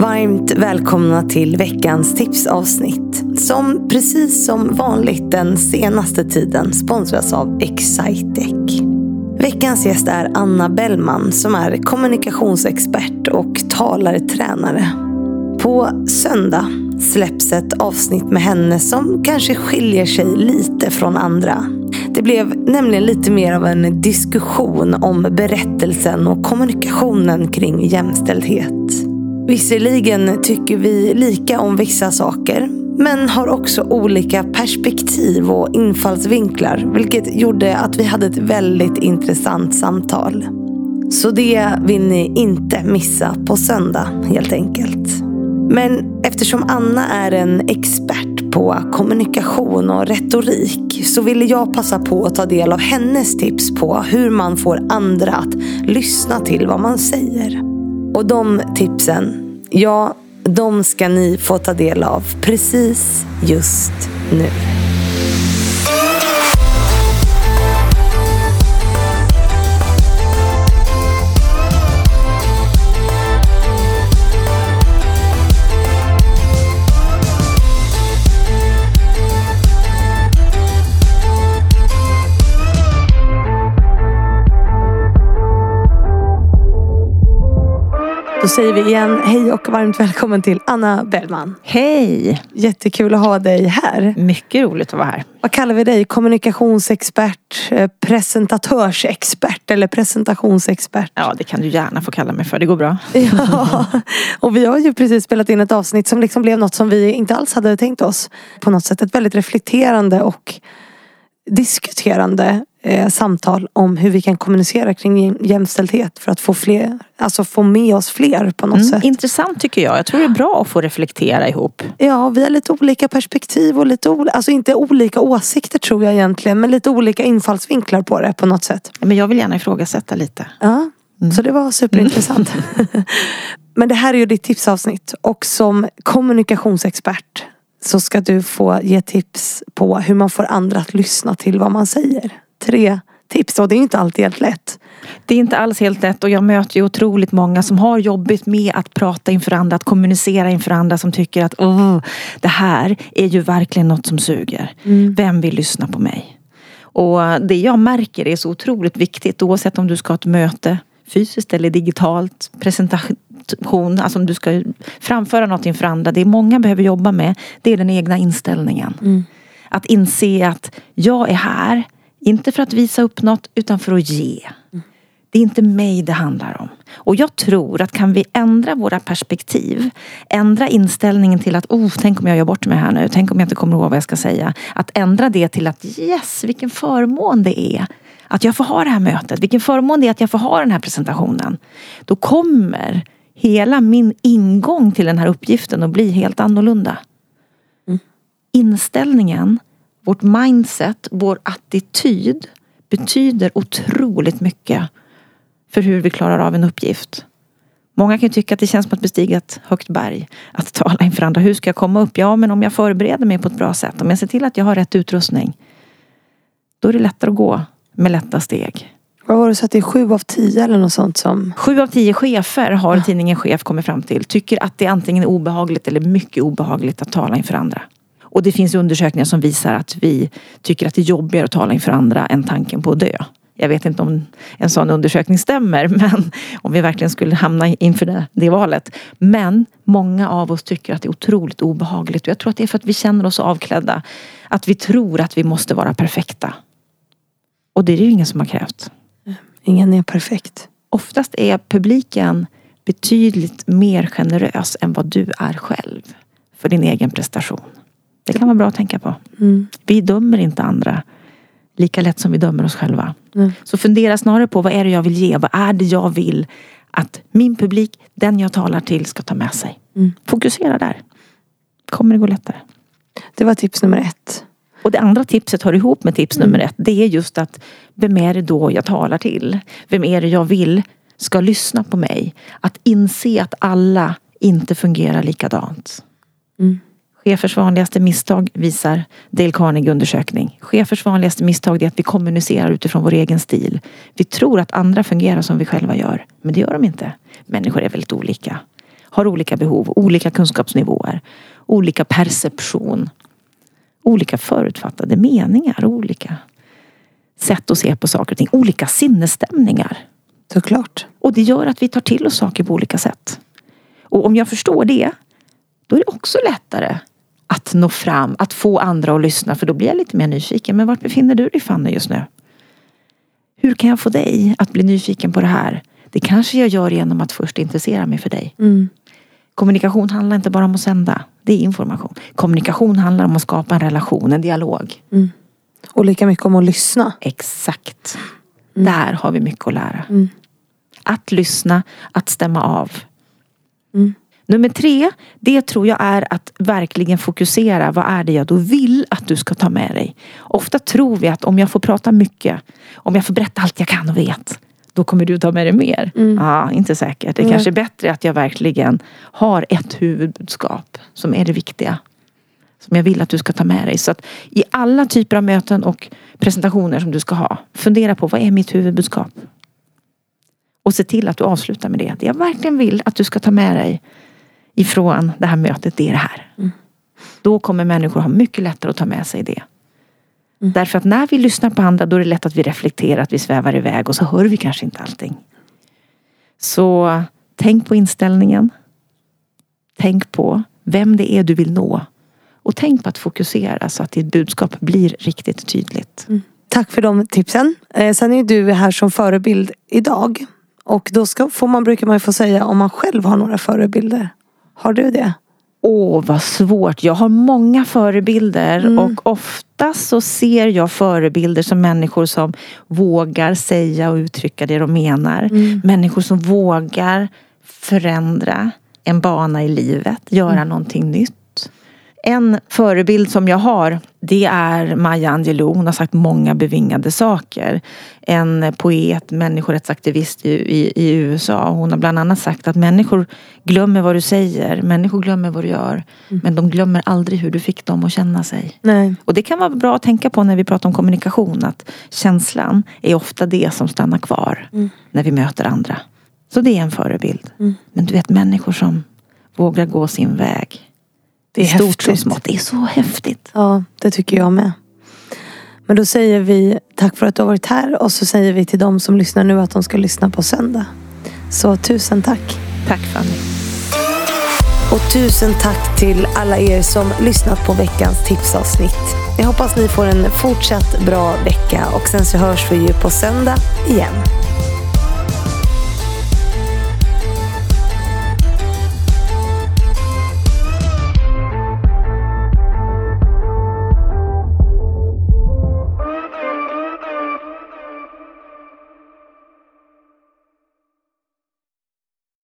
Varmt välkomna till veckans tipsavsnitt. Som precis som vanligt den senaste tiden sponsras av Excitec. Veckans gäst är Anna Bellman som är kommunikationsexpert och talartränare. På söndag släpps ett avsnitt med henne som kanske skiljer sig lite från andra. Det blev nämligen lite mer av en diskussion om berättelsen och kommunikationen kring jämställdhet. Visserligen tycker vi lika om vissa saker men har också olika perspektiv och infallsvinklar vilket gjorde att vi hade ett väldigt intressant samtal. Så det vill ni inte missa på söndag helt enkelt. Men eftersom Anna är en expert på kommunikation och retorik så ville jag passa på att ta del av hennes tips på hur man får andra att lyssna till vad man säger. Och de tipsen, ja, de ska ni få ta del av precis just nu. Säger vi igen hej och varmt välkommen till Anna Bellman. Hej! Jättekul att ha dig här. Mycket roligt att vara här. Vad kallar vi dig? Kommunikationsexpert, eh, presentatörsexpert eller presentationsexpert? Ja, det kan du gärna få kalla mig för. Det går bra. Ja, och vi har ju precis spelat in ett avsnitt som liksom blev något som vi inte alls hade tänkt oss. På något sätt ett väldigt reflekterande och diskuterande eh, samtal om hur vi kan kommunicera kring jämställdhet för att få fler, alltså få med oss fler på något Mm, sätt. intressant tycker jag. Jag tror det är bra att få reflektera ihop. Ja, vi har lite olika perspektiv och lite olika, alltså inte olika åsikter tror jag egentligen, men lite olika infallsvinklar på det på något sätt. Men jag vill gärna ifrågasätta lite. Ja, så det var superintressant. men det här är ju ditt tipsavsnitt och som kommunikationsexpert så ska du få ge tips på hur man får andra att lyssna till vad man säger. Tre tips och det är inte alltid helt lätt. Det är inte alls helt lätt och jag möter ju otroligt många som har jobbigt med att prata inför andra, att kommunicera inför andra som tycker att det här är ju verkligen något som suger. Vem vill lyssna på mig? Och det jag märker är så otroligt viktigt oavsett om du ska ha ett möte fysiskt eller digitalt, presentation, alltså om du ska framföra något inför andra. Det många behöver jobba med, det är den egna inställningen. Att inse att jag är här, inte för att visa upp något utan för att ge. Det är inte mig det handlar om. Och jag tror att kan vi ändra våra perspektiv, ändra inställningen till att oh, tänk om jag gör bort mig här nu, tänk om jag inte kommer ihåg vad jag ska säga. Att ändra det till att yes, vilken förmån det är att jag får ha det här mötet, vilken förmån det är att jag får ha den här presentationen. Då kommer hela min ingång till den här uppgiften att bli helt annorlunda. Inställningen, vårt mindset, vår attityd betyder otroligt mycket för hur vi klarar av en uppgift. Många kan ju tycka att det känns som att bestiga ett högt berg. Att tala inför andra. Hur ska jag komma upp? Ja, men om jag förbereder mig på ett bra sätt. Om jag ser till att jag har rätt utrustning. Då är det lättare att gå med lätta steg. Vad var det så att det är sju av tio eller något sånt som... Sju av tio chefer har tidningen Chef kommit fram till. Tycker att det antingen är obehagligt eller mycket obehagligt att tala inför andra. Och det finns undersökningar som visar att vi tycker att det är jobbigare att tala inför andra än tanken på att dö. Jag vet inte om en sån undersökning stämmer, men om vi verkligen skulle hamna inför det, det valet. Men många av oss tycker att det är otroligt obehagligt och jag tror att det är för att vi känner oss avklädda. Att vi tror att vi måste vara perfekta. Och det är det ju ingen som har krävt. Ingen är perfekt. Oftast är publiken betydligt mer generös än vad du är själv för din egen prestation. Det kan vara bra att tänka på. Vi dömer inte andra lika lätt som vi dömer oss själva. Så fundera snarare på vad är det jag vill ge? Vad är det jag vill att min publik, den jag talar till, ska ta med sig? Fokusera där. Kommer det gå lättare. Det var tips nummer ett. Och det andra tipset hör ihop med tips nummer ett. Det är just att vem är det då jag talar till? Vem är det jag vill ska lyssna på mig? Att inse att alla inte fungerar likadant. Chefers vanligaste misstag visar Dale Carnegie undersökning. Chefers vanligaste misstag är att vi kommunicerar utifrån vår egen stil. Vi tror att andra fungerar som vi själva gör. Men det gör de inte. Människor är väldigt olika. har olika behov, olika kunskapsnivåer, olika perception, olika förutfattade meningar, olika sätt att se på saker och ting, olika sinnesstämningar. Såklart. Och det gör att vi tar till oss saker på olika sätt. Och om jag förstår det, då är det också lättare att nå fram, att få andra att lyssna. För då blir jag lite mer nyfiken. Men vart befinner du dig Fanny just nu? Hur kan jag få dig att bli nyfiken på det här? Det kanske jag gör genom att först intressera mig för dig. Mm. Kommunikation handlar inte bara om att sända. Det är information. Kommunikation handlar om att skapa en relation, en dialog. Mm. Och lika mycket om att lyssna. Exakt. Där har vi mycket att lära. Mm. Att lyssna, att stämma av. Mm. Nummer tre, det tror jag är att verkligen fokusera. Vad är det jag då vill att du ska ta med dig? Ofta tror vi att om jag får prata mycket, om jag får berätta allt jag kan och vet, då kommer du ta med dig mer. Ja, inte säkert. Det är Nej. kanske är bättre att jag verkligen har ett huvudbudskap som är det viktiga. Som jag vill att du ska ta med dig. Så att i alla typer av möten och presentationer som du ska ha, fundera på vad är mitt huvudbudskap? Och se till att du avslutar med det. Det jag verkligen vill att du ska ta med dig ifrån det här mötet, det är det här. Då kommer människor ha mycket lättare att ta med sig det. Därför att när vi lyssnar på andra då är det lätt att vi reflekterar, att vi svävar iväg och så hör vi kanske inte allting. Så tänk på inställningen. Tänk på vem det är du vill nå. Och tänk på att fokusera så att ditt budskap blir riktigt tydligt. Tack för de tipsen. Eh, sen är du här som förebild idag. Och då ska, får man, brukar man få säga om man själv har några förebilder. Har du det? Åh, vad svårt. Jag har många förebilder och ofta så ser jag förebilder som människor som vågar säga och uttrycka det de menar. Människor som vågar förändra en bana i livet, göra någonting nytt. En förebild som jag har det är Maya Angelou. Hon har sagt många bevingade saker. En poet, människorättsaktivist i, i, i USA. Hon har bland annat sagt att människor glömmer vad du säger. Människor glömmer vad du gör. Men de glömmer aldrig hur du fick dem att känna sig. Nej. Och det kan vara bra att tänka på när vi pratar om kommunikation. Att känslan är ofta det som stannar kvar när vi möter andra. Så det är en förebild. Men du vet människor som vågar gå sin väg. Det är stort häftigt. smått. Det är så häftigt. Ja, det tycker jag med. Men då säger vi tack för att du har varit här och så säger vi till de som lyssnar nu att de ska lyssna på söndag. Så tusen tack. Tack Fanny. Och tusen tack till alla er som lyssnat på veckans tipsavsnitt. Jag hoppas ni får en fortsatt bra vecka och sen så hörs vi ju på söndag igen.